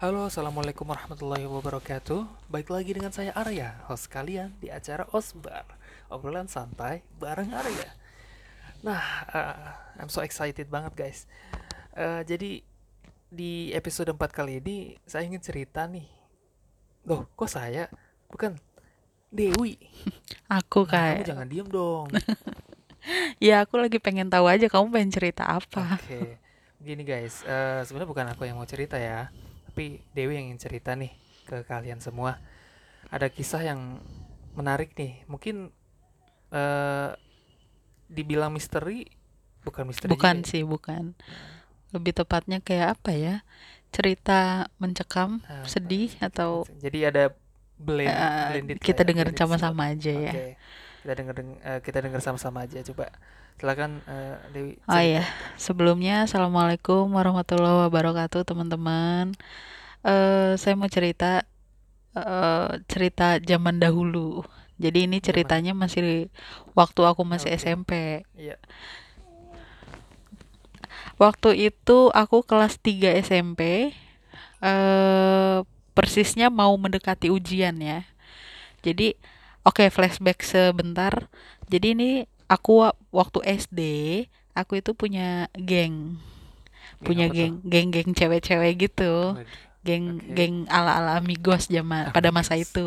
Halo, Assalamualaikum warahmatullahi wabarakatuh. Baik lagi dengan saya Arya, host kalian di acara Osbar. Obrolan santai bareng Arya. Nah, uh, I'm so excited banget guys. Uh, Jadi, di episode 4 kali ini saya ingin cerita nih. Loh, kok saya? Bukan, Dewi. Aku Nah, kamu kayak jangan diem dong. Ya aku lagi pengen tahu aja kamu pengen cerita apa. Oke, gini guys, eh, sebenarnya bukan aku yang mau cerita ya, tapi Dewi yang ingin cerita nih ke kalian semua. Ada kisah yang menarik nih, mungkin eh dibilang misteri, bukan misteri juga Bukan ya. sih, bukan. Lebih tepatnya kayak apa ya? Cerita mencekam, Apa sedih ya? atau Jadi ada blend, eh, blended kita ya, slot. sama-sama aja ya. Oke, kita denger deng- eh, kita denger sama-sama aja. Coba, silakan eh, Dewi Oh iya, sebelumnya Assalamualaikum warahmatullahi wabarakatuh teman-teman. Eh, saya mau cerita eh, cerita zaman dahulu. Jadi ini ceritanya masih waktu aku masih oke, SMP. iya, Waktu itu aku kelas 3 SMP, eh persisnya mau mendekati ujian ya. Jadi, oke flashback sebentar. Jadi ini aku wa- waktu SD, aku itu punya geng, punya geng, geng-geng cewek-cewek gitu. Waduh, Geng Oke, geng ala-ala amigos zaman pada masa amigos. itu.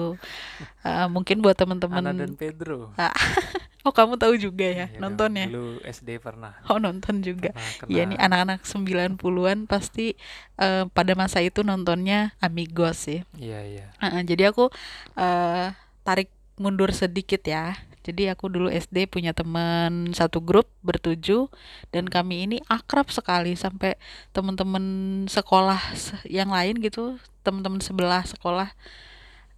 Eh, mungkin buat Ana dan teman-teman Pedro. Ah, oh kamu tahu juga ya Iya dong, nonton ya? dulu SD pernah Oh nonton juga. pernah Iya nih anak-anak 90-an pasti eh, pada masa itu nontonnya Amigos sih. Iya iya. Heeh, jadi aku eh, tarik mundur sedikit ya. Jadi aku dulu SD punya teman satu grup bertujuh dan kami ini akrab sekali sampai teman-teman sekolah se- yang lain gitu, teman-teman sebelah sekolah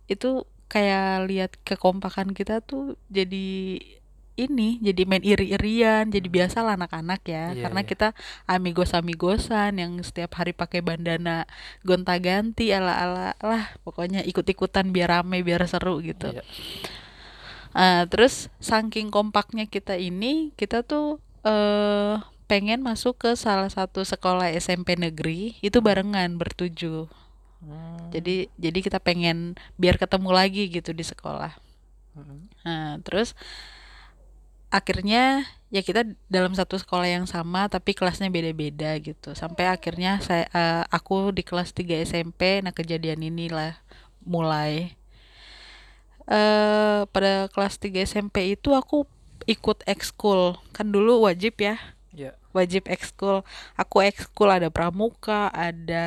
itu kayak lihat kekompakan kita tuh jadi ini jadi main iri-irian jadi Hmm. biasa lah anak-anak ya Iya karena iya. kita amigos-amigosan yang setiap hari pakai bandana gonta-ganti ala-ala lah pokoknya ikut-ikutan biar rame biar seru gitu Iya. Ah, terus saking kompaknya kita ini kita tuh eh pengen masuk ke salah satu sekolah SMP negeri itu barengan bertujuh Hmm. jadi jadi kita pengen biar ketemu lagi gitu di sekolah Hmm. Nah, terus akhirnya ya kita dalam satu sekolah yang sama tapi kelasnya beda-beda gitu. Sampai akhirnya saya eh, aku di kelas 3 SMP, nah kejadian inilah mulai eh pada kelas 3 SMP itu aku ikut ekskul. Kan dulu wajib ya, Iya. wajib ekskul. Aku ekskul ada pramuka, ada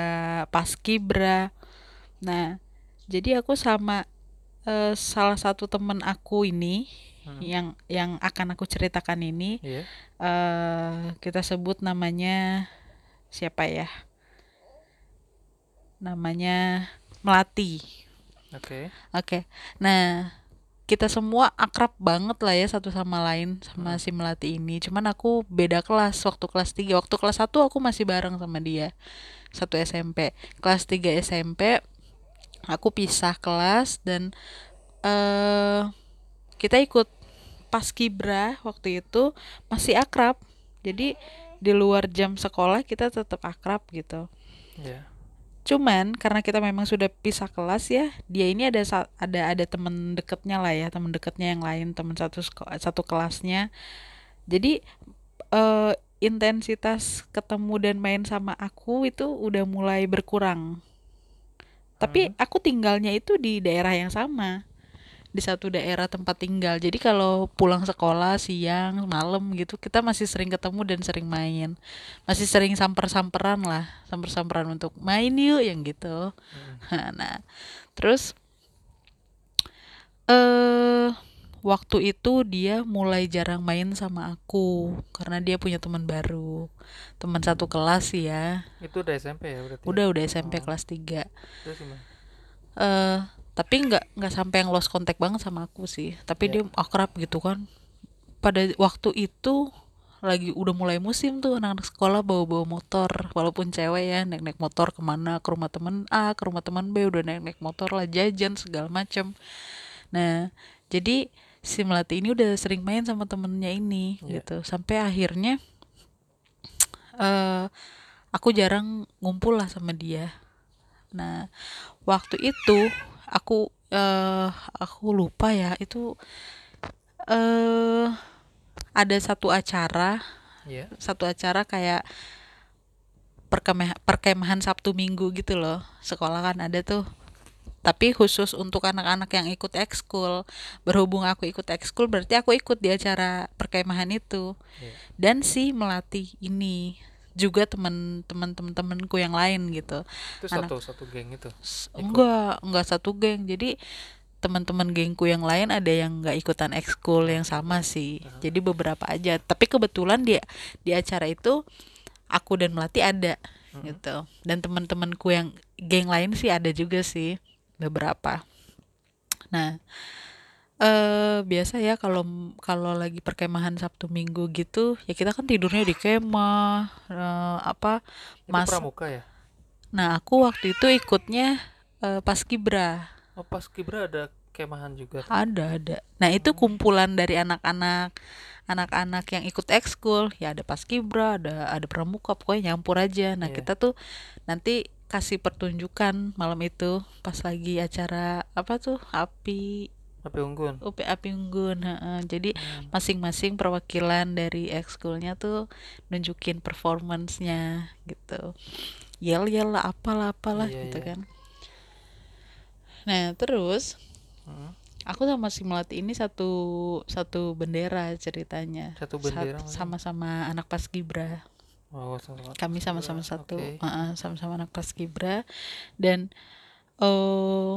paskibra. Nah, jadi aku sama eh, salah satu temen aku ini Hmm. yang yang akan aku ceritakan ini Iya. eh kita sebut namanya siapa ya? Namanya Melati. Oke. Oke. Nah, kita semua akrab banget lah ya satu sama lain sama Hmm. si Melati ini. Cuman aku beda kelas waktu kelas 3. Waktu kelas 1 aku masih bareng sama dia. Satu SMP. Kelas 3 SMP aku pisah kelas dan eh kita ikut paskibra waktu itu masih akrab. Jadi di luar jam sekolah kita tetap akrab gitu. Iya. Cuman karena kita memang sudah pisah kelas ya, dia ini ada ada ada temen deketnya lah ya, temen deketnya yang lain, temen satu satu kelasnya. Jadi eh intensitas ketemu dan main sama aku itu udah mulai berkurang. Tapi Hmm. aku tinggalnya itu di daerah yang sama. Di satu daerah tempat tinggal. Jadi kalau pulang sekolah siang, malam gitu, kita masih sering ketemu dan sering main. Masih sering samper-samperan lah, samper-samperan untuk main yuk yang gitu. Hmm. Nah, terus eh waktu itu dia mulai jarang main sama aku karena dia punya teman baru. Teman satu kelas sih ya. Itu udah SMP ya berarti. Udah udah SMP Oh. kelas 3. Terus gimana? eh tapi nggak nggak sampai yang lost contact banget sama aku sih. Tapi Iya. dia akrab gitu kan. Pada waktu itu lagi udah mulai musim tuh anak-anak sekolah bawa-bawa motor. Walaupun cewek ya naik-naik motor ke mana ke rumah temen A ke rumah teman B udah naik-naik motor lah jajan segala macem. Nah jadi si melati ini udah sering main sama temennya ini Iya. gitu. Sampai akhirnya eh aku jarang ngumpul lah sama dia. Nah, waktu itu aku eh aku lupa ya, itu eh ada satu acara, Iya. satu acara kayak perkemah perkemahan Sabtu Minggu gitu loh. Sekolah kan ada tuh. Tapi khusus untuk anak-anak yang ikut ekskul. Berhubung aku ikut ekskul, berarti aku ikut di acara perkemahan itu. Iya. Dan si melatih ini juga teman-teman teman-temanku yang lain gitu. Itu Anak satu satu geng itu. Ikut. enggak enggak satu geng jadi teman-teman gengku yang lain ada yang nggak ikutan ekskul yang sama sih Aha. jadi beberapa aja tapi kebetulan dia di acara itu aku dan melati ada Mm-mm. gitu dan teman-temanku yang geng lain sih ada juga sih beberapa nah eh biasa ya kalau kalau lagi perkemahan Sabtu Minggu gitu ya kita kan tidurnya di kemah eh, apa Itu mas pramuka ya? nah aku waktu itu ikutnya eh, paskibra Oh, pas Kibra ada kemahan juga. Ada, ada. Nah, itu Hmm. kumpulan dari anak-anak anak-anak yang ikut ekskul. Ya ada paskibra, ada ada pramuka, pokoknya nyampur aja. Nah, Iya. kita tuh nanti kasih pertunjukan malam itu pas lagi acara apa tuh? Api Api unggun. UP Api Unggun, heeh. Jadi Hmm. masing-masing perwakilan dari ekskulnya tuh nunjukin performance-nya gitu. Yel-yel lah apalah apalah Iya, gitu iya. kan. Nah, terus Hmm. Aku sama si Melati ini satu satu bendera ceritanya. Satu Sat- bendera sama-sama anak paskibra. Oh, sama Kami sama-sama satu, Oke. uh-uh, sama-sama anak paskibra. Dan eh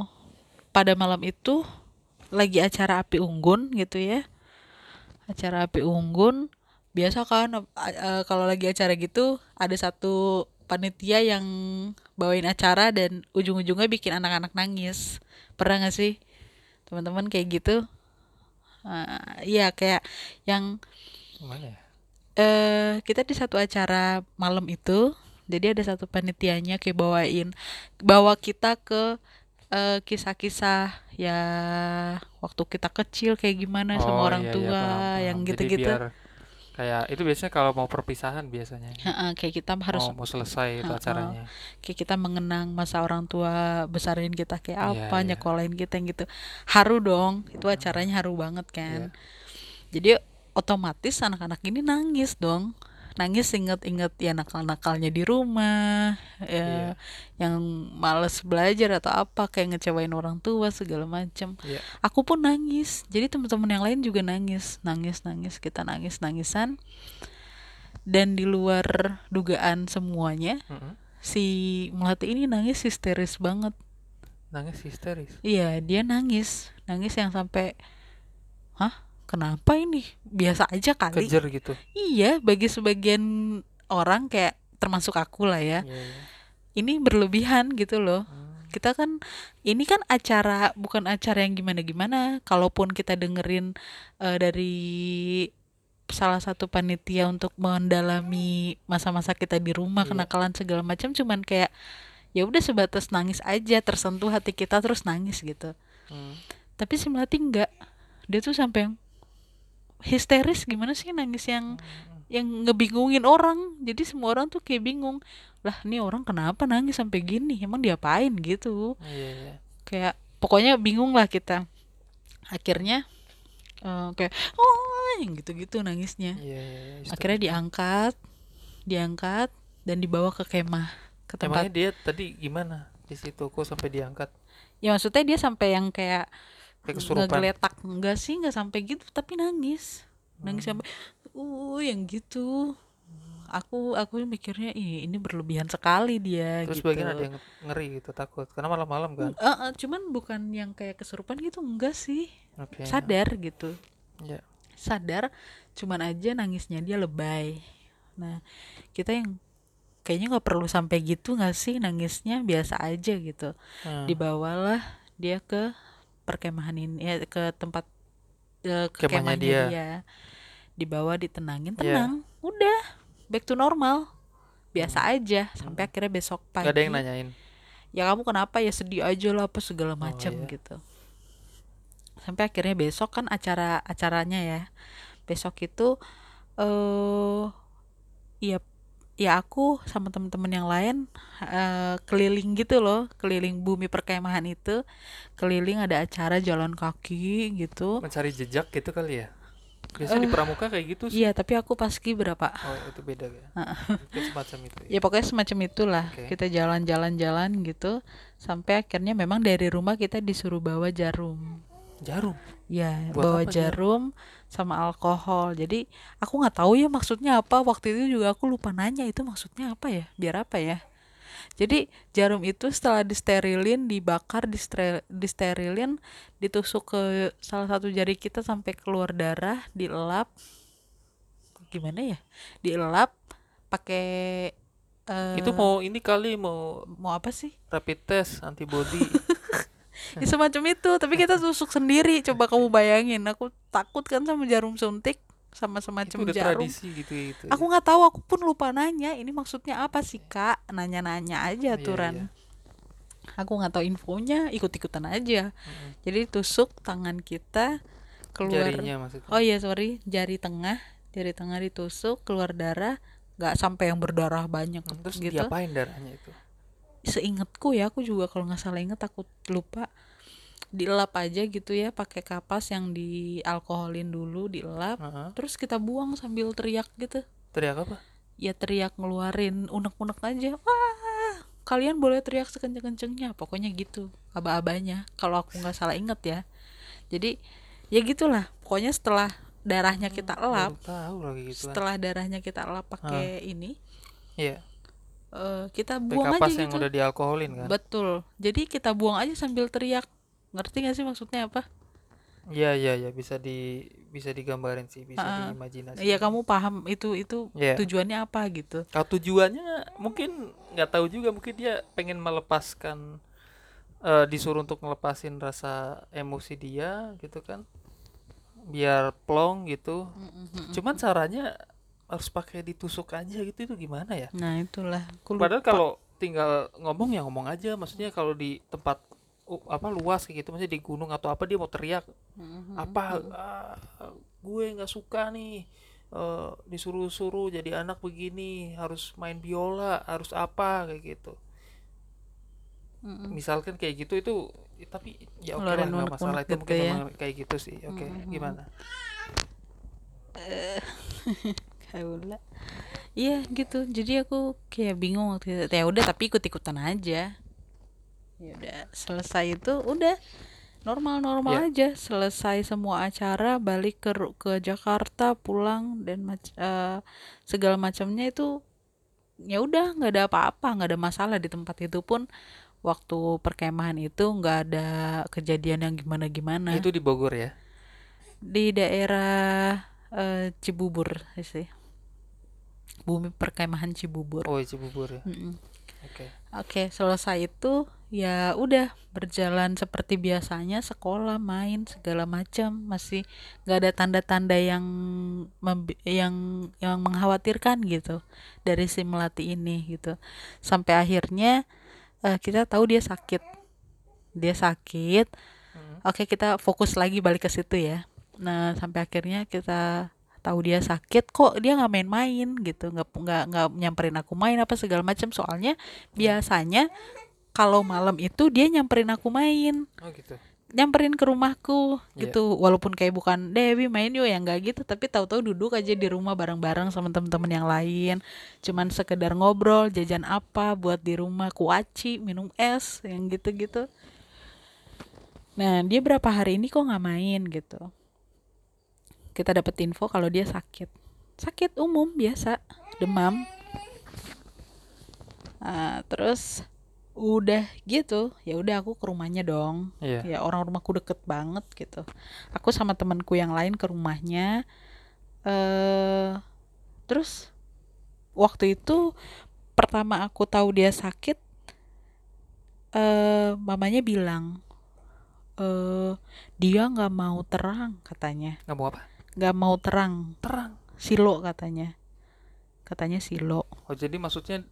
pada malam itu lagi acara api unggun gitu ya. Acara api unggun biasa kan a- eh, kalau lagi acara gitu ada satu panitia yang bawain acara dan ujung-ujungnya bikin anak-anak nangis. Pernah gak sih teman-teman kayak gitu? Iya kayak yang ya? eh kita di satu acara malam itu jadi ada satu panitianya kayak bawain bawa kita ke eh, kisah-kisah ya waktu kita kecil kayak gimana sama Oh, orang iya, iya, tua paham, yang. Jadi gitu-gitu biar kayak itu biasanya kalau mau perpisahan biasanya. Heeh, kayak kita harus Mau mau selesai itu Heeh. acaranya. kayak kita mengenang masa orang tua besarin kita kayak Iya, apa iya. nyekolahin kita yang gitu haru dong itu acaranya haru banget Iya. kan jadi otomatis anak-anak ini nangis dong nangis inget-inget ya nakal-nakalnya di rumah ya yang males belajar atau apa kayak ngecewain orang tua segala macam Iya. aku pun nangis. Jadi teman-teman yang lain juga nangis. Nangis nangis kita nangis nangisan. Dan di luar dugaan semuanya Mm-mm. si Melati ini nangis histeris banget. Nangis histeris. iya dia nangis. Nangis yang sampai hah kenapa ini biasa aja kali Kejer gitu. iya bagi sebagian orang kayak termasuk aku lah ya Iya, iya. ini berlebihan gitu loh Hmm. kita kan ini kan acara bukan acara yang gimana-gimana kalaupun kita dengerin eh, dari salah satu panitia untuk mendalami masa-masa kita di rumah Iya. kenakalan segala macam cuman kayak ya udah sebatas nangis aja tersentuh hati kita terus nangis gitu Hmm. tapi si Melati enggak dia tuh sampai yang histeris gimana sih nangis yang yang ngebingungin orang? Jadi semua orang tuh kayak bingung lah ini orang kenapa nangis sampai gini? Emang diapain? Gitu. Iya, iya. kayak pokoknya bingung lah kita. Akhirnya eh, kayak oh yang gitu-gitu nangisnya. Iya, iya, iya. Akhirnya diangkat diangkat dan dibawa ke kemah ke tempat Emangnya dia tadi gimana? Di situ kok sampai diangkat? Ya maksudnya dia sampai yang kayak kayak kesurupan. Ngegeletak. Enggak sih enggak sampai gitu tapi nangis. Nangis Hmm. sampai uh yang gitu. Aku aku mikirnya Ih, ini berlebihan sekali dia terus gitu. bagian ada yang ngeri gitu takut. Karena malam-malam kan? Eh, eh, cuman bukan yang kayak kesurupan gitu enggak sih. Oke. Sadar gitu. Ya sadar cuman aja nangisnya dia lebay. Nah kita yang kayaknya nggak perlu sampai gitu nggak sih nangisnya biasa aja gitu. Hmm. dibawalah dia ke perkemahan ini ya ke tempat eh, ke Kemahnya kemahnya dia. dia. dibawa ditenangin Iya. tenang udah back to normal biasa aja sampai Hmm. akhirnya besok pagi Gak ada yang nanyain ya kamu kenapa ya sedih aja lah apa segala Oh, macam iya. gitu sampai akhirnya besok kan acara acaranya ya besok itu eh iya ya aku sama temen-temen yang lain eh, keliling gitu loh keliling bumi perkemahan itu keliling ada acara jalan kaki gitu Mencari jejak gitu kali ya? Biasanya di Eh, pramuka kayak gitu sih. iya tapi aku pas berapa Oh, itu beda ya. Itu semacam itu ya. ya pokoknya semacam itulah Oke. kita jalan-jalan-jalan gitu sampai akhirnya memang dari rumah kita disuruh bawa jarum Jarum. ya Buat bawa jarum? jarum sama alkohol. Jadi aku nggak tahu ya maksudnya apa. Waktu itu juga aku lupa nanya itu maksudnya apa ya? Biar apa ya? Jadi jarum itu setelah disterilin dibakar distre- disterilin ditusuk ke salah satu jari kita sampai keluar darah dielap gimana ya? Dielap pakai eh Itu mau ini kali mau mau apa sih? rapid test antibody. ya semacam itu. Tapi kita tusuk sendiri. Coba kamu bayangin. Aku takut kan sama jarum suntik. Sama itu semacam udah jarum. tradisi gitu gitu. aku nggak tahu. Aku pun lupa nanya. Ini maksudnya apa sih kak? Nanya-nanya aja Iya, aturan. iya. aku nggak tahu infonya. Ikut-ikutan aja. Mm-mm. jadi tusuk tangan kita keluar. Jarinya maksudnya. oh iya sorry. Jari tengah. Jari tengah ditusuk keluar darah. Nggak sampai yang berdarah banyak Hmm, Terus gitu. diapain darahnya itu? Seingetku ya aku juga kalau nggak salah inget aku lupa dielap aja gitu ya pakai kapas yang dialkoholin dulu dielap Heeh. terus kita buang sambil teriak gitu Teriak apa? ya teriak ngeluarin unek-unek aja wah kalian boleh teriak sekenceng-kencengnya pokoknya gitu aba-abanya kalau aku nggak salah inget ya jadi ya gitulah pokoknya setelah darahnya kita elap Baru tahu lagi gitu setelah darahnya kita elap pakai ini Iya. Eh, kita buang aja yang gitu udah dialkoholin kan. betul jadi kita buang aja sambil teriak ngerti gak sih maksudnya apa Iya iya iya bisa di bisa digambarin sih, bisa diimajinasi. Iya kamu paham itu itu Iya. tujuannya apa gitu Kalau tujuannya mungkin nggak tahu juga, mungkin dia pengen melepaskan eh, disuruh untuk ngelepasin rasa emosi dia gitu kan. Biar plong gitu. Cuman caranya harus pakai ditusuk aja gitu itu gimana ya? nah itulah. Aku lupa. Padahal kalau tinggal ngomong ya ngomong aja, maksudnya kalau di tempat uh, apa luas kayak gitu, maksudnya di gunung atau apa dia mau teriak apa? "Ah, gue nggak suka nih eh, disuruh-suruh jadi anak begini harus main biola harus apa kayak gitu. Mm-mm. misalkan kayak gitu itu ya, tapi ya oke lah Ngeluarin nggak masalah. Itu gitu mungkin ya. kayak gitu sih. Oke gimana Kaula. Iya gitu. Jadi aku kayak bingung waktu itu. Ya udah tapi ikut-ikutan aja. Ya udah selesai itu udah normal-normal Ya. aja. Selesai semua acara balik ke ke Jakarta pulang dan mac- eh, segala macamnya itu ya udah nggak ada apa-apa nggak ada masalah di tempat itu pun waktu perkemahan itu nggak ada kejadian yang gimana-gimana itu di Bogor ya di daerah eh, Cibubur sih bumi perkemahan Cibubur. Oh Cibubur ya. Oke. Oke, selesai itu ya udah berjalan seperti biasanya sekolah main segala macam. Masih nggak ada tanda-tanda yang yang yang mengkhawatirkan gitu dari si melati ini gitu. Sampai akhirnya eh, kita tahu dia sakit. Dia sakit. Mm. oke kita fokus lagi balik ke situ ya. Nah sampai akhirnya kita tahu dia sakit kok dia nggak main-main gitu nggak nggak nggak nyamperin aku main apa segala macam soalnya biasanya kalau malam itu dia nyamperin aku main. Oh gitu. Nyamperin ke rumahku Iya. gitu. Walaupun kayak bukan Dewi main yuk. Yang nggak gitu. Tapi tahu-tahu duduk aja di rumah bareng-bareng sama temen-temen yang lain. Cuman sekedar ngobrol jajan apa buat di rumah kuaci minum es yang gitu-gitu. Nah dia berapa hari ini kok nggak main gitu kita dapat info kalau dia sakit. Sakit umum biasa. Demam. Ah, terus udah gitu ya udah aku ke rumahnya dong. Iya. Ya orang rumahku deket banget gitu. Aku sama temanku yang lain ke rumahnya. Eh terus waktu itu pertama aku tahu dia sakit eh mamanya bilang eh dia nggak mau terang katanya. Nggak mau apa nggak mau terang. Terang. Silo katanya. Katanya silo. Oh jadi maksudnya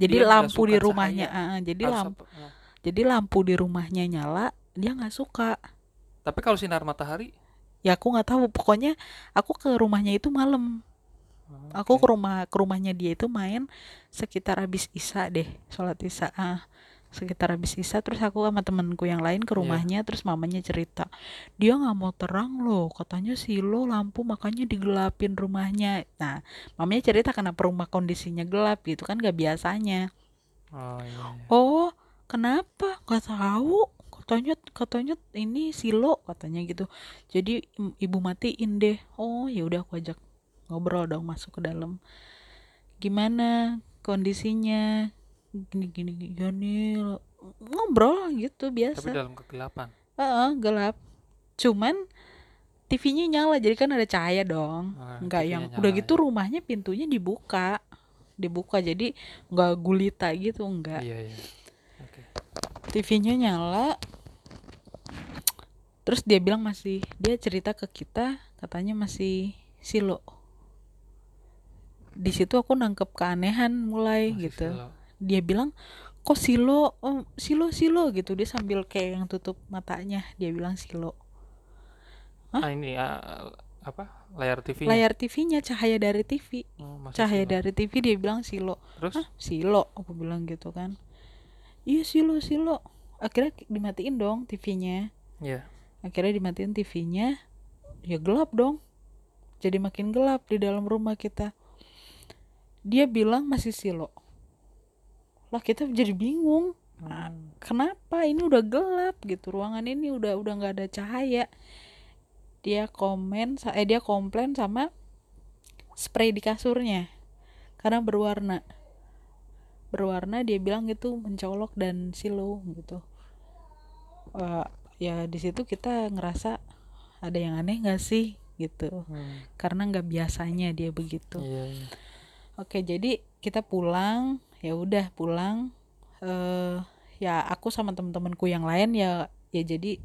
jadi lampu di rumahnya ah, ah, jadi harus lampu apa? Oh. jadi lampu di rumahnya nyala dia nggak suka. Tapi kalau sinar matahari? Ya aku nggak tahu. Pokoknya aku ke rumahnya itu malam. Aku Oke. ke rumah ke rumahnya dia itu main sekitar habis isya deh sholat isya. Ah sekitar habis isya terus aku sama temenku yang lain ke Iya. rumahnya terus mamanya cerita dia nggak mau terang loh katanya silo lampu makanya digelapin rumahnya nah mamanya cerita kenapa rumah kondisinya gelap gitu kan gak biasanya Oh iya. iya. oh kenapa nggak tahu katanya katanya ini silo katanya gitu jadi ibu matiin deh oh ya udah aku ajak ngobrol dong masuk ke dalam gimana kondisinya gini gini gini ngobrol gitu Tapi biasa dalam kegelapan. Heeh, gelap cuman TV-nya nyala jadi kan ada cahaya dong Ah, nggak yang nyala, udah ya. gitu rumahnya pintunya dibuka dibuka jadi nggak gulita gitu nggak Iya iya. Oke. TV-nya nyala terus dia bilang masih dia cerita ke kita katanya masih silo di situ aku nangkep keanehan mulai Masih gitu silo. Dia bilang kok silo oh, silo silo gitu dia sambil kayak yang tutup matanya dia bilang silo Hah? Ah ini ah, apa? Layar TV-nya. layar TV-nya cahaya dari TV Oh, cahaya silo. dari TV dia bilang silo Terus? Hah silo aku bilang gitu kan iya silo silo akhirnya dimatiin dong TV-nya Iya. akhirnya dimatiin TV-nya ya gelap dong jadi makin gelap di dalam rumah kita dia bilang masih silo lah kita jadi bingung. Nah, Hmm. kenapa ini udah gelap gitu? Ruangan ini udah udah nggak ada cahaya. Dia komen eh dia komplain sama spray di kasurnya. Karena berwarna. Berwarna dia bilang itu mencolok dan silo gitu. Eh, ya di situ kita ngerasa ada yang aneh nggak sih gitu? Hmm. karena nggak biasanya dia begitu. Iya iya. Oke, jadi kita pulang, ya udah pulang. eh ya aku sama temen-temenku yang lain ya ya jadi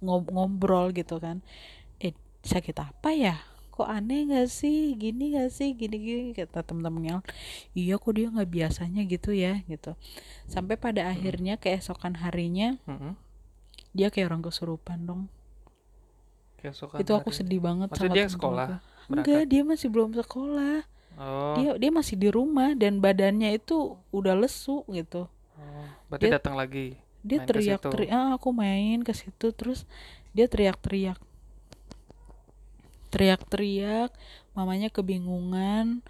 ngob- ngobrol gitu kan. Eh, sakit apa ya? Kok aneh gak sih? Gini gak sih? Gini-gini kata temen-temen yang iya kok dia nggak biasanya gitu ya gitu. Sampai pada akhirnya keesokan harinya Mm-mm. dia kayak orang kesurupan dong. Keesokan Itu aku hari. sedih banget Maksudnya sama dia sekolah, Enggak, dia masih belum sekolah. Oh. Dia dia masih di rumah dan badannya itu udah lesu gitu. oh. Berarti dia- datang lagi. Dia teriak-teriak, ah, aku main ke situ terus dia teriak-teriak. Teriak-teriak, mamanya kebingungan.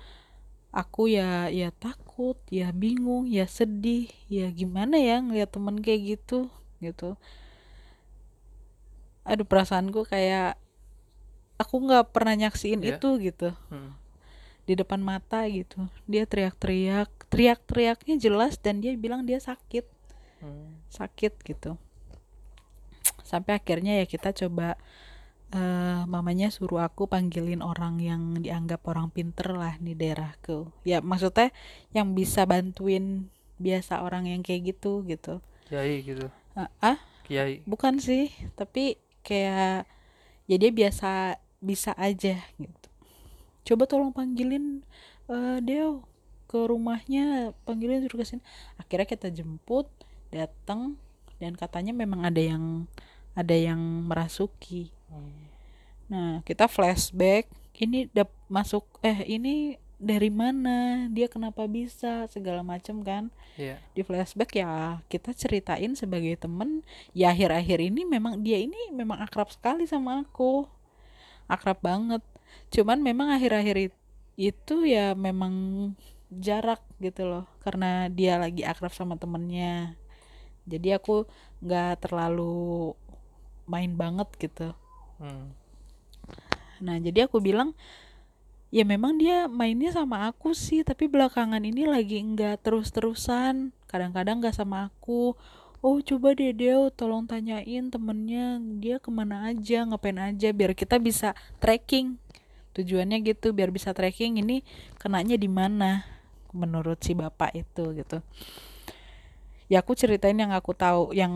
Aku ya ya takut, ya bingung, ya sedih, ya gimana ya ngeliat temen kayak gitu gitu. Aduh perasaanku kayak aku nggak pernah nyaksiin Iya. itu gitu Hmm. Di depan mata gitu. Dia teriak-teriak, teriak-teriaknya jelas dan dia bilang dia sakit. Hmm. sakit gitu sampai akhirnya ya kita coba eh mamanya suruh aku panggilin orang yang dianggap orang pinter lah di daerahku ya maksudnya yang bisa bantuin biasa orang yang kayak gitu gitu Kiai gitu. ah ah, Kiai. bukan sih tapi kayak ya dia biasa bisa aja gitu coba tolong panggilin eh Deo ke rumahnya panggilin suruh ke sini akhirnya kita jemput datang dan katanya memang ada yang ada yang merasuki. Hmm. nah kita flashback ini dap masuk eh ini dari mana dia kenapa bisa segala macam kan. Iya. di flashback ya kita ceritain sebagai temen ya akhir-akhir ini memang dia ini memang akrab sekali sama aku. Akrab banget cuman memang akhir-akhir it- itu ya memang jarak gitu loh karena dia lagi akrab sama temennya jadi aku nggak terlalu main banget gitu Hmm. Nah, jadi aku bilang, ya memang dia mainnya sama aku sih, tapi belakangan ini lagi nggak terus-terusan. Kadang-kadang nggak sama aku. Oh, coba deh Deo, tolong tanyain temennya, dia ke mana aja, ngapain aja, biar kita bisa tracking. Tujuannya gitu, biar bisa tracking ini kenanya di mana, menurut si bapak itu gitu. Ya aku ceritain yang aku tahu, yang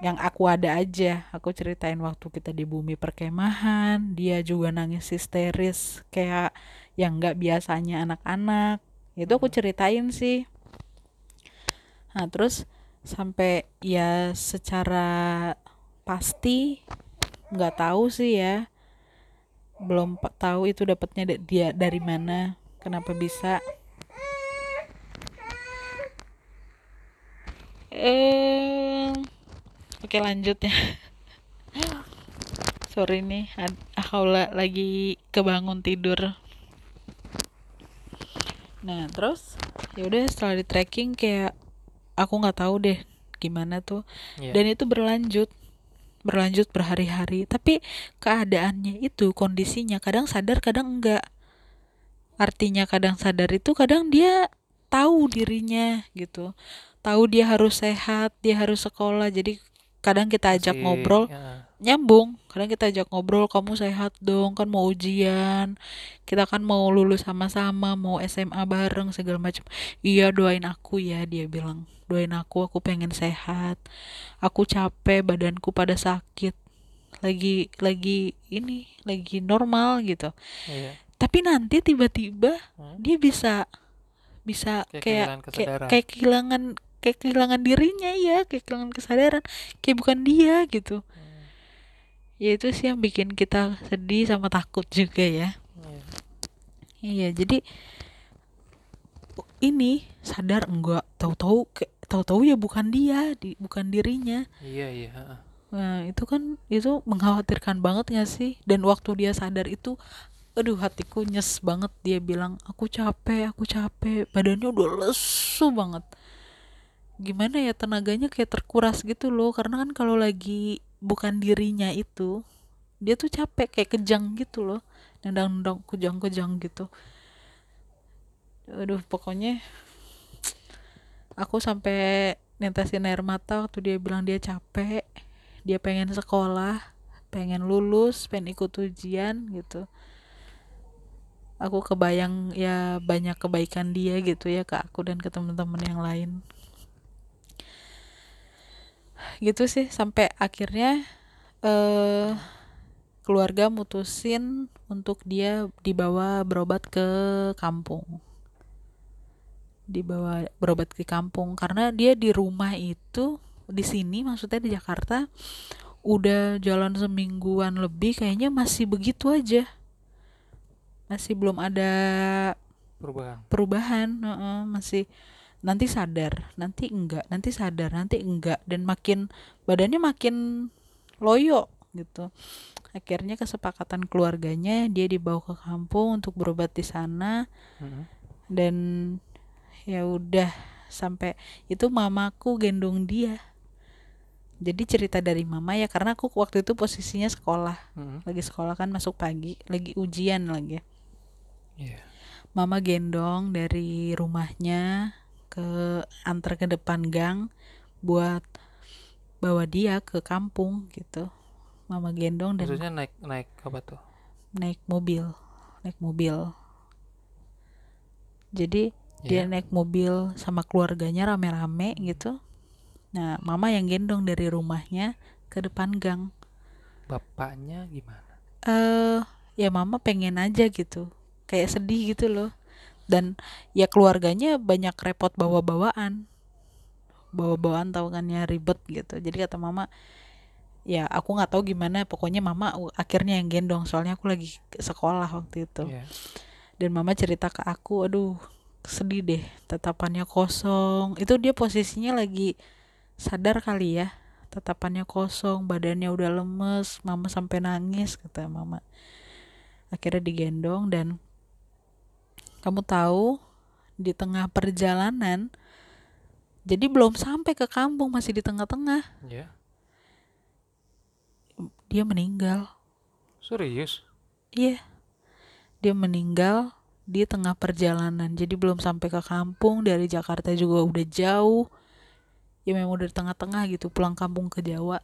yang aku ada aja. Aku ceritain waktu kita di bumi perkemahan, dia juga nangis histeris kayak yang nggak biasanya anak-anak. Itu aku ceritain sih. Nah, terus sampai ya secara pasti nggak tahu sih ya. Belum tahu itu dapatnya da- dia dari mana. kenapa bisa eh oke lanjut ya sorry nih aku la- lagi kebangun tidur nah terus ya udah setelah di tracking kayak aku nggak tahu deh gimana tuh. Iya. dan itu berlanjut berlanjut berhari-hari. Tapi keadaannya itu kondisinya kadang sadar kadang enggak. Artinya kadang sadar itu kadang dia tahu dirinya gitu. Tahu dia harus sehat dia harus sekolah. Jadi kadang kita ajak Masih- ngobrol ya. Nyambung. Kadang kita ajak ngobrol kamu sehat dong kan mau ujian. Kita kan mau lulus sama-sama mau SMA bareng segala macam iya doain aku ya dia bilang. Doain aku aku pengen sehat. Aku capek badanku pada sakit. Lagi lagi ini lagi normal gitu. Iya. tapi nanti tiba-tiba Hmm? dia bisa bisa Kayak kayak kehilangan kayak kayak kehilangan kayak kehilangan dirinya ya kayak kehilangan kesadaran. Kayak bukan dia gitu. Ya itu sih yang bikin kita sedih sama takut juga ya Iya. iya jadi ini sadar enggak tahu-tahu tahu-tahu ya bukan dia di, bukan dirinya Iya, iya. heeh. nah itu kan itu mengkhawatirkan banget gak sih dan waktu dia sadar itu aduh hatiku nyes banget dia bilang aku capek aku capek badannya udah lesu banget gimana ya tenaganya kayak terkuras gitu loh karena kan kalau lagi bukan dirinya itu dia tuh capek kayak kejang gitu loh. Nendang-nendang kejang-kejang gitu. Aduh pokoknya aku sampai netesin air mata waktu dia bilang dia capek dia pengen sekolah pengen lulus pengen ikut ujian gitu. Aku kebayang ya banyak kebaikan dia gitu ya ke aku dan ke teman-teman yang lain gitu sih sampai akhirnya eh keluarga mutusin untuk dia dibawa berobat ke kampung dibawa berobat ke kampung karena dia di rumah itu di sini maksudnya di Jakarta udah jalan semingguan lebih kayaknya masih begitu aja masih belum ada Perubahan. perubahan heeh, masih nanti sadar nanti enggak nanti sadar nanti enggak dan makin badannya makin loyo gitu akhirnya kesepakatan keluarganya dia dibawa ke kampung untuk berobat di sana Mm-mm. dan ya udah sampai itu mamaku gendong dia jadi cerita dari mama ya karena aku waktu itu posisinya sekolah Mm-mm. lagi sekolah kan masuk pagi lagi ujian lagi Iya. mama gendong dari rumahnya ke antar ke depan gang buat bawa dia ke kampung gitu mama gendong dan Maksudnya naik naik apa tuh? naik mobil naik mobil jadi dia Iya. naik mobil sama keluarganya rame-rame gitu nah mama yang gendong dari rumahnya ke depan gang Bapaknya gimana? eh ya mama pengen aja gitu kayak sedih gitu loh dan ya keluarganya banyak repot bawa-bawaan. Bawa-bawaan tahu kan ya ribet gitu. Jadi kata mama ya aku nggak tahu gimana pokoknya mama akhirnya yang gendong soalnya aku lagi sekolah waktu itu. Iya. dan mama cerita ke aku aduh sedih deh tatapannya kosong. Itu dia posisinya lagi sadar kali ya tatapannya kosong badannya udah lemes mama sampai nangis kata mama. Akhirnya digendong dan kamu tahu di tengah perjalanan jadi belum sampai ke kampung masih di tengah-tengah Iya. dia meninggal Serius? Iya. Dia meninggal di tengah perjalanan. Jadi belum sampai ke kampung, dari Jakarta juga udah jauh. Ya memang udah di tengah-tengah gitu, pulang kampung ke Jawa.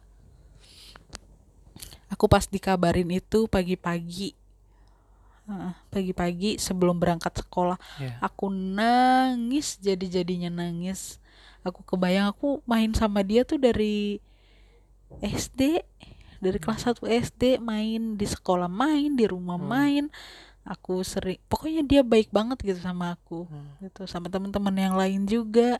Aku pas dikabarin itu pagi-pagi. Pagi-pagi sebelum berangkat sekolah, Iya. aku nangis jadi-jadinya nangis. Aku kebayang aku main sama dia tuh dari SD dari kelas 1 SD main di sekolah main di rumah Hmm. main aku sering pokoknya dia baik banget gitu sama aku Hmm. gitu sama teman-teman yang lain juga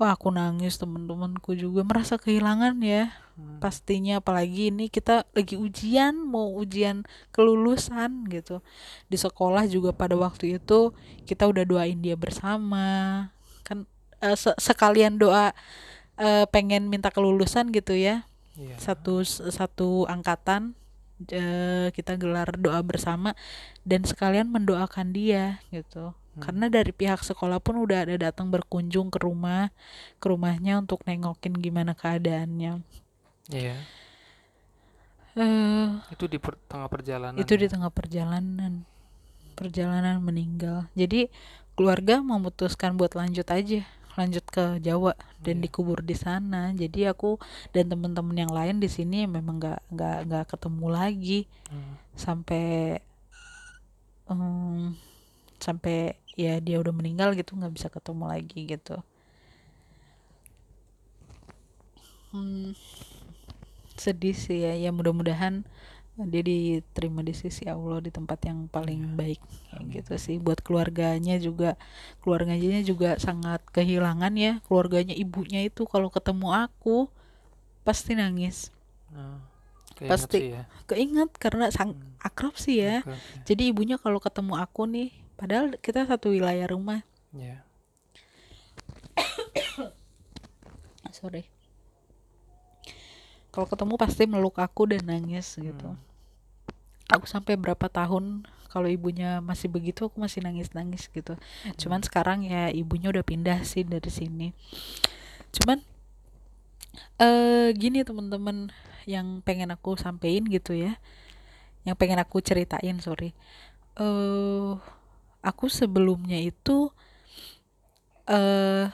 wah aku nangis temen-temenku juga merasa kehilangan ya. Hmm. pastinya apalagi ini kita lagi ujian mau ujian kelulusan gitu. Di sekolah juga pada waktu itu kita udah doain dia bersama. Kan eh, se- sekalian doa eh, pengen minta kelulusan gitu ya. Iya. satu satu angkatan eh, kita gelar doa bersama dan sekalian mendoakan dia gitu Hmm. karena dari pihak sekolah pun udah ada datang berkunjung ke rumah ke rumahnya untuk nengokin gimana keadaannya Iya. eh Itu di per- tengah perjalanan. itu di ya? tengah perjalanan perjalanan meninggal jadi keluarga memutuskan buat lanjut aja lanjut ke Jawa dan Iya. dikubur di sana jadi aku dan teman-teman yang lain di sini memang nggak nggak nggak ketemu lagi Hmm. sampai em, sampai ya dia udah meninggal gitu nggak bisa ketemu lagi gitu Hmm, sedih sih ya ya mudah-mudahan dia diterima di sisi Allah di tempat yang paling baik kayak gitu sih buat keluarganya juga keluarganya juga sangat kehilangan ya keluarganya ibunya itu kalau ketemu aku pasti nangis Nah, keinget Pasti. sih ya. keinget karena sang Hmm. akrab sih ya Oke, oke. jadi ibunya kalau ketemu aku nih padahal kita satu wilayah rumah. Iya. sorry. Kalau ketemu pasti meluk aku dan nangis gitu. Hmm. aku sampai berapa tahun kalau ibunya masih begitu aku masih nangis nangis gitu cuman sekarang ya ibunya udah pindah sih dari sini. Cuman eh gini teman-teman yang pengen aku sampein gitu ya. Yang pengen aku ceritain sorry. Eh aku sebelumnya itu eh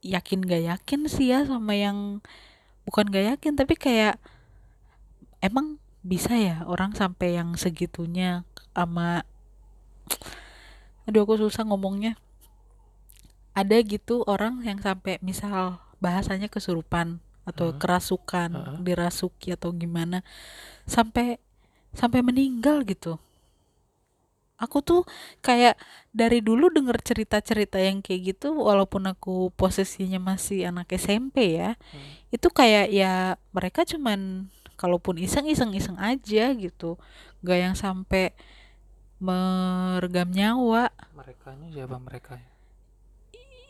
yakin gak yakin sih ya sama yang bukan gak yakin tapi kayak emang bisa ya orang sampai yang segitunya sama aduh aku susah ngomongnya ada gitu orang yang sampai misal bahasanya kesurupan atau Heeh. kerasukan Heeh. dirasuki atau gimana sampai sampai meninggal gitu aku tuh kayak dari dulu denger cerita-cerita yang kayak gitu walaupun aku posisinya masih anak SMP ya Hmm. itu kayak ya mereka cuman kalaupun iseng iseng iseng aja gitu gak yang sampai meregam nyawa Merekanya siapa mereka?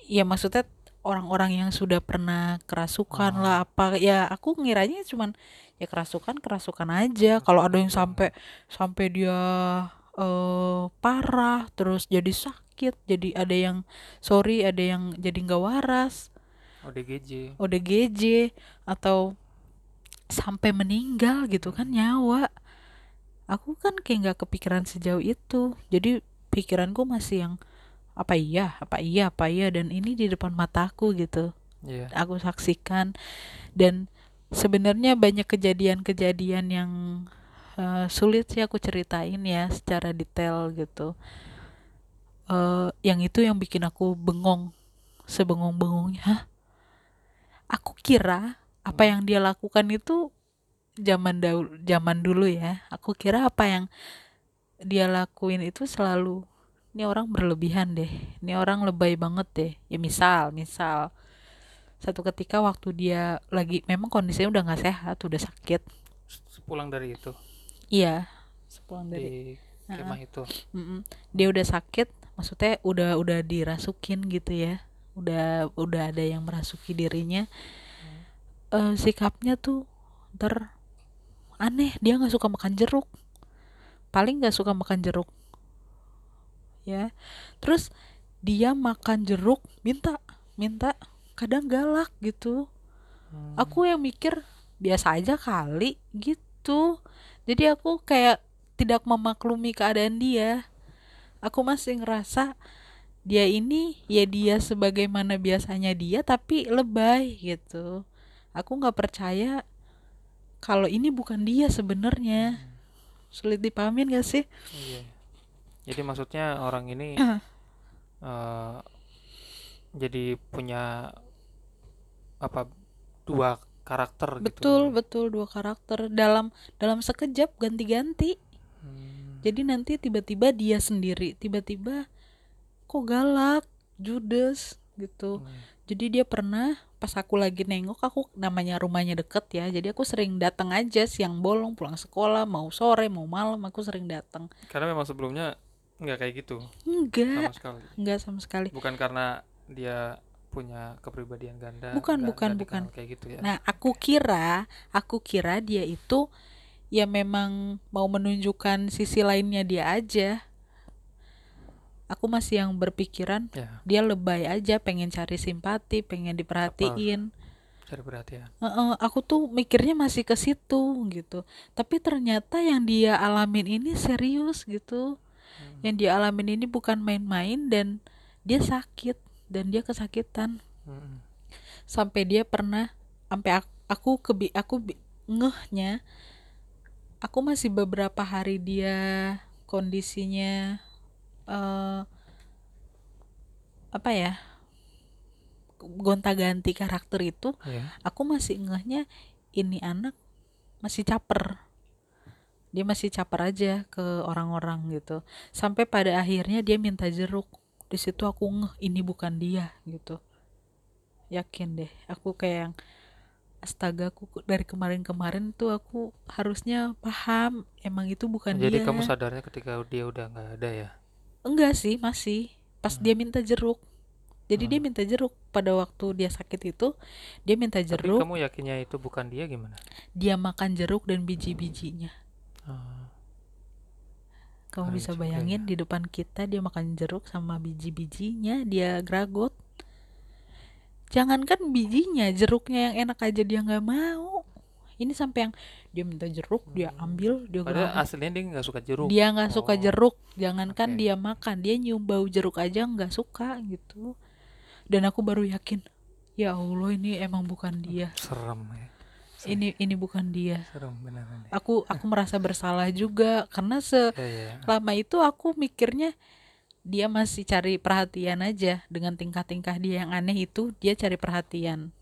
ya maksudnya orang-orang yang sudah pernah kerasukan Oh. lah apa ya aku ngiranya cuman ya kerasukan kerasukan aja kalau ada yang sampai sampai dia eh parah terus jadi sakit jadi ada yang sorry ada yang jadi nggak waras. ODGJ. ODGJ atau sampai meninggal gitu kan nyawa. Aku kan kayak nggak kepikiran sejauh itu. Jadi pikiranku masih yang apa iya apa iya apa iya dan ini di depan mataku gitu. Iya. aku saksikan. Dan sebenarnya banyak kejadian-kejadian yang eh, sulit sih aku ceritain ya secara detail gitu. Eh yang itu yang bikin aku bengong sebengong-bengongnya. Hah? aku kira apa yang dia lakukan itu zaman dahulu zaman dulu ya. Aku kira apa yang dia lakuin itu selalu ini orang berlebihan deh ini orang lebay banget deh. Ya misal misal satu ketika waktu dia lagi memang kondisinya udah nggak sehat udah sakit. Pulang dari itu iya. Sepulang dari di kemah itu. Mm-mm. dia udah sakit maksudnya udah udah dirasukin gitu ya. Udah udah ada yang merasuki dirinya. Eh, sikapnya tuh ntar aneh dia nggak suka makan jeruk. Paling nggak suka makan jeruk. Ya. Terus dia makan jeruk minta minta kadang galak gitu. Hmm. aku yang mikir biasa aja kali gitu jadi aku kayak tidak memaklumi keadaan dia. Aku masih ngerasa dia ini ya dia sebagaimana biasanya dia tapi lebay gitu. Aku nggak percaya kalau ini bukan dia sebenarnya. Sulit dipahamin gak sih? Iya. Jadi maksudnya orang ini eh jadi punya apa dua karakter betul gitu. betul dua karakter dalam dalam sekejap ganti-ganti Hmm. Jadi nanti tiba-tiba dia sendiri, tiba-tiba kok galak, judes gitu. Hmm. jadi dia pernah pas aku lagi nengok aku namanya rumahnya deket ya jadi aku sering datang aja siang bolong pulang sekolah mau sore mau malam aku sering datang Karena memang sebelumnya nggak kayak gitu enggak sama sekali. enggak sama sekali Bukan karena dia punya kepribadian ganda, Bukan, nggak- bukan, bukan. kayak gitu ya. Nah, aku kira, aku kira dia itu ya memang mau menunjukkan sisi lainnya dia aja. Aku masih yang berpikiran Ya, dia lebay aja, pengen cari simpati, pengen diperhatiin. cari perhatian. Heeh, aku tuh mikirnya masih ke situ gitu. Tapi ternyata yang dia alamin ini serius gitu. Hmm. Yang dia alamin ini bukan main-main dan dia sakit dan dia kesakitan. Mm-mm. sampai dia pernah sampai aku, aku kebi aku ngehnya aku masih beberapa hari dia kondisinya eh apa ya gonta-ganti karakter itu Iya. aku masih ngehnya ini anak masih caper dia masih caper aja ke orang-orang gitu sampai pada akhirnya dia minta jeruk di situ aku ngeh ini bukan dia gitu. Yakin deh aku kayak yang astaga aku dari kemarin-kemarin tuh aku harusnya paham emang itu bukan Jadi dia. kamu sadarnya ketika dia udah nggak ada ya? enggak sih masih. Pas dia minta jeruk. Jadi dia Hmm. minta jeruk. Pada waktu dia sakit itu dia minta Tapi jeruk. kamu yakinnya itu bukan dia gimana? dia makan jeruk dan biji-bijinya. Ah, kamu Keren bisa juga bayangin ya. di depan kita dia makan jeruk sama biji-bijinya dia gragot jangankan bijinya jeruknya yang enak aja dia nggak mau ini sampai yang dia minta jeruk dia ambil dia Padahal gragot aslinya dia nggak suka jeruk. dia nggak suka Oh, jeruk jangankan oke. dia makan dia nyium bau jeruk aja nggak suka gitu dan aku baru yakin ya Allah ini emang bukan dia Serem ya. Ini ini bukan dia. Serem beneran deh. aku aku merasa bersalah juga karena se Ya, ya, ya. lama itu aku mikirnya dia masih cari perhatian aja. Dengan tingkah-tingkah dia yang aneh itu dia cari perhatian.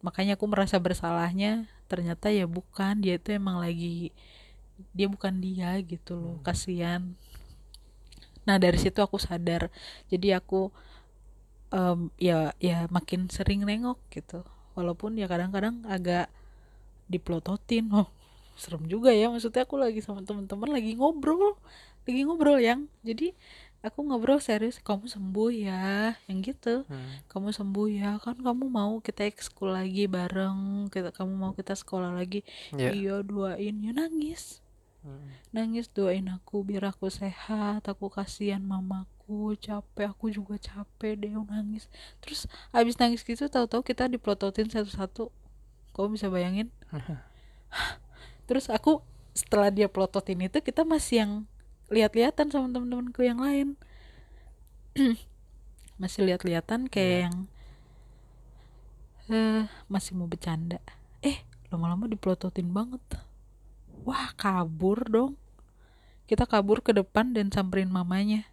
Makanya aku merasa bersalahnya. Ternyata ya bukan dia itu emang lagi dia bukan dia gitu loh kasihan. Nah dari situ aku sadar. Jadi aku em, ya ya makin sering nengok gitu walaupun ya kadang-kadang agak diplototin. Oh serem juga ya. Maksudnya aku lagi sama teman-teman lagi ngobrol. Lagi ngobrol yang. Jadi aku ngobrol serius kamu sembuh ya. Yang gitu. Hmm. kamu sembuh ya. Kan kamu mau kita ekskul lagi bareng. Kita kamu mau kita sekolah lagi. Ya. iya doain. Ya nangis. Hmm. nangis doain aku biar aku sehat aku kasihan mamaku capek aku juga capek deh nangis. Terus abis nangis gitu tahu-tahu kita diplototin satu-satu. Kamu bisa bayangin? Terus aku setelah dia plototin itu kita masih yang lihat-lihatan sama temen-temenku yang lain. Masih lihat-lihatan kayak Iya. yang eh masih mau bercanda. Eh lama-lama diplototin banget. Wah kabur dong. Kita kabur ke depan dan samperin mamanya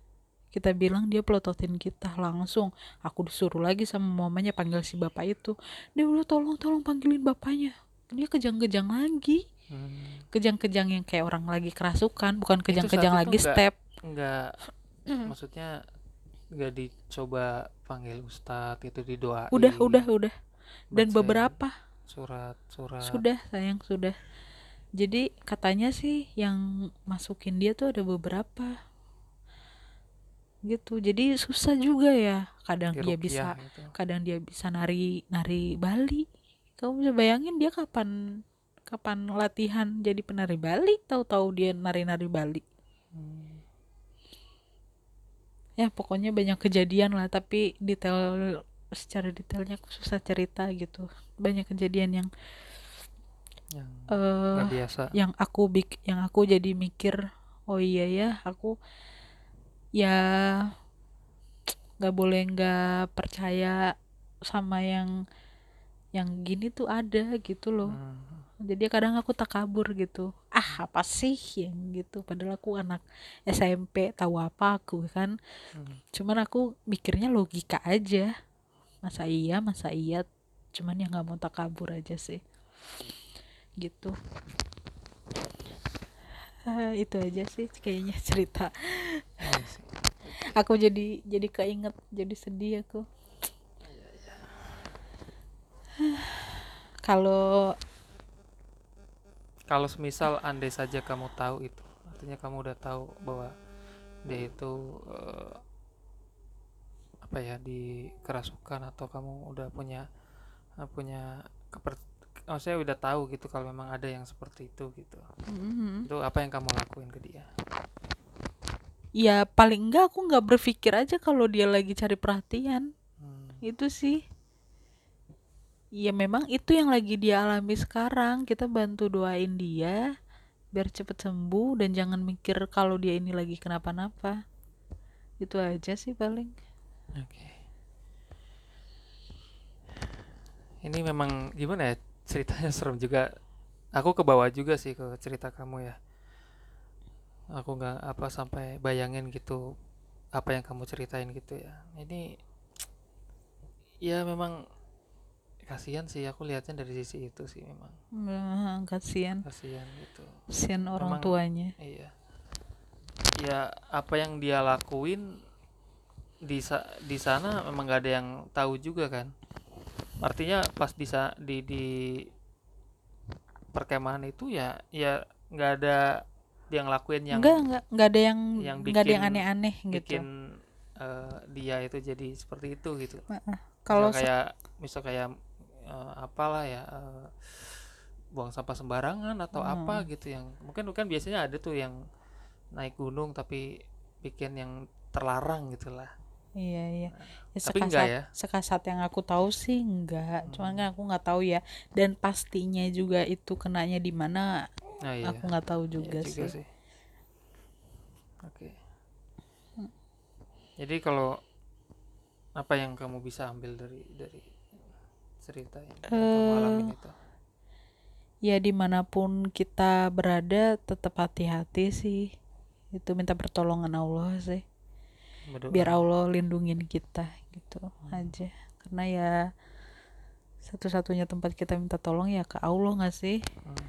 kita bilang dia pelototin kita langsung. Aku disuruh lagi sama mamanya panggil si bapak itu. Dia udah tolong tolong panggilin bapaknya. Dia kejang-kejang lagi. Hmm. kejang-kejang yang kayak orang lagi kerasukan bukan kejang-kejang lagi nggak- step. Nggak, maksudnya nggak dicoba panggil ustadz itu didoain. udah udah udah. Dan beberapa. surat surat. sudah sayang sudah. Jadi katanya sih yang masukin dia tuh ada beberapa gitu jadi susah juga ya kadang dia bisa Diruqyah gitu. kadang dia bisa nari nari Bali kamu bisa bayangin dia kapan kapan latihan jadi penari Bali tahu-tahu dia nari-nari Bali Hmm. ya pokoknya banyak kejadian lah tapi detail secara detailnya aku susah cerita gitu banyak kejadian yang Yang nggak biasa. yang aku bik yang aku jadi mikir oh iya ya aku ya nggak boleh nggak percaya sama yang yang gini tuh ada gitu loh. Hmm. jadi kadang aku tak kabur gitu. Ah apa sih yang gitu? Padahal aku anak SMP tahu apa aku kan. Hmm. cuman aku mikirnya logika aja. Masa iya masa iya. Cuman yang nggak mau tak kabur aja sih. Gitu itu aja sih kayaknya cerita. Iya aku jadi jadi keinget jadi sedih aku. Kalau kalau semisal andai saja kamu tahu itu artinya kamu udah tahu bahwa dia itu uh, apa ya di kerasukan atau kamu udah punya uh, punya keper maksudnya udah tahu gitu kalau memang ada yang seperti itu gitu. mm, Itu apa yang kamu lakuin ke dia? ya paling enggak aku nggak berpikir aja kalau dia lagi cari perhatian Hmm. itu sih ya memang itu yang lagi dia alami sekarang kita bantu doain dia biar cepet sembuh dan jangan mikir kalau dia ini lagi kenapa-napa itu aja sih paling Oke. Ini memang gimana ya ceritanya serem juga. Aku ke bawah juga sih ke cerita kamu ya. Aku nggak apa sampai bayangin gitu apa yang kamu ceritain gitu ya. Ini ya memang kasihan sih aku lihatnya dari sisi itu sih memang Wah, kasihan kasihan gitu. kasihan orang Memang tuanya Iya. Ya apa yang dia lakuin di sa- di sana memang gak ada yang tahu juga kan. Artinya pas di sa- di di perkemahan itu ya ya nggak ada dia ngelakuin yang enggak enggak enggak ada yang yang enggak ada yang aneh-aneh gitu bikin eh, dia itu jadi seperti itu gitu. kalau Misal kayak misal kayak eh, apalah ya eh, buang sampah sembarangan atau Hmm. apa gitu yang mungkin kan biasanya ada tuh yang naik gunung tapi bikin yang terlarang gitu lah. Iya iya. Ya, tapi enggak ya? sekasat yang aku tahu sih enggak. Cuman Hmm. kan aku nggak tahu ya. Dan pastinya juga itu kenanya di mana Nah, iya. aku nggak tahu Iya juga, juga sih. sih. Oke. Jadi kalau apa yang kamu bisa ambil dari dari cerita yang kamu Eh, alamin itu? Ya di mana pun kita berada tetap hati-hati sih. Itu minta pertolongan Allah sih. Berdoa. Biar Allah lindungin kita gitu Hmm. aja. Karena ya satu-satunya tempat kita minta tolong ya ke Allah nggak sih? Hmm.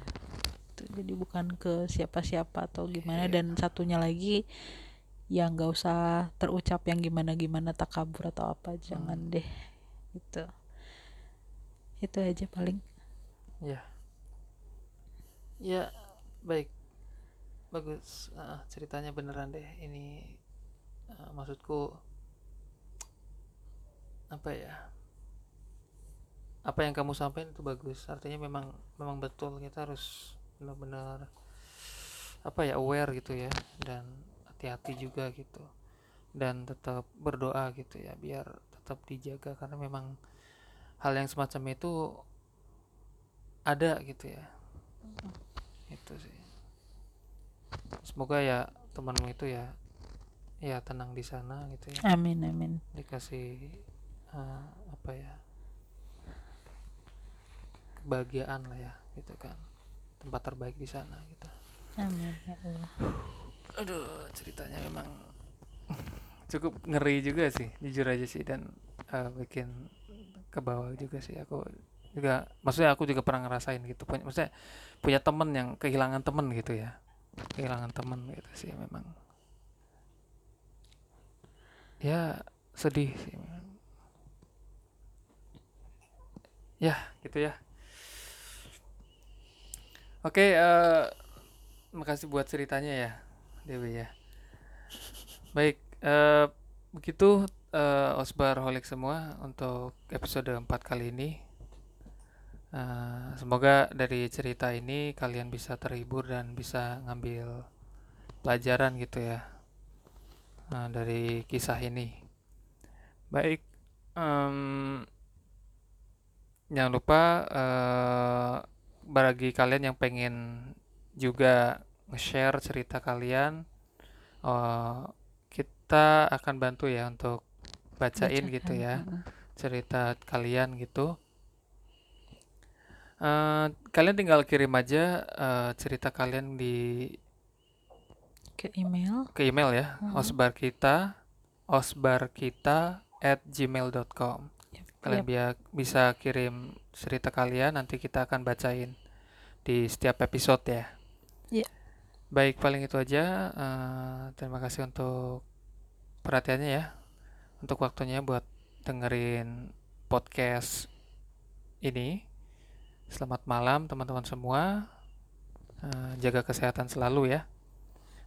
Gitu. Jadi bukan ke siapa-siapa atau gimana. Iya. Dan satunya lagi ya nggak usah terucap yang gimana-gimana takabur atau apa. Jangan Hmm. deh. Gitu. Itu aja paling. Ya. Ya, baik. Bagus. Ah, ceritanya beneran deh. Ini ah, maksudku apa ya? Apa yang kamu sampaikan itu bagus. Artinya memang memang betul. Kita harus benar-benar apa ya aware gitu ya. Dan hati-hati juga gitu. Dan tetap berdoa gitu ya biar tetap dijaga. Karena memang hal yang semacam itu ada gitu ya. Itu sih. Semoga ya temanmu itu ya ya tenang di sana gitu ya. Amin amin. dikasih eh, apa ya kebahagiaan lah ya gitu kan. Tempat terbaik di sana gitu. Amin ya Allah. aduh ceritanya memang cukup ngeri juga sih jujur aja sih dan eh, bikin ke bawah juga sih. Aku juga maksudnya aku juga pernah ngerasain gitu. Punya maksudnya punya temen yang kehilangan temen gitu ya. Kehilangan temen gitu sih memang ya sedih sih. Ya gitu ya. Oke eh makasih buat ceritanya ya Dewi ya. Baik eh begitu eh, Osbar Holik semua untuk episode 4 kali ini. Eh, semoga dari cerita ini kalian bisa terhibur dan bisa ngambil pelajaran gitu ya eh, dari kisah ini baik em, jangan lupa eh, bagi kalian yang pengen juga nge-share cerita kalian eh, kita akan bantu ya untuk bacain gitu Bacakan, ya mm-mm. cerita kalian gitu Eh, kalian tinggal kirim aja eh, cerita kalian di Ke email. ke email ya Mhm. osbar kita osbarkita at gmail.com kalian bia- bisa kirim cerita kalian nanti kita akan bacain di setiap episode ya Iya. baik paling itu aja Eh, terima kasih untuk perhatiannya ya untuk waktunya buat dengerin podcast ini Selamat malam teman-teman semua. Eh, jaga kesehatan selalu ya.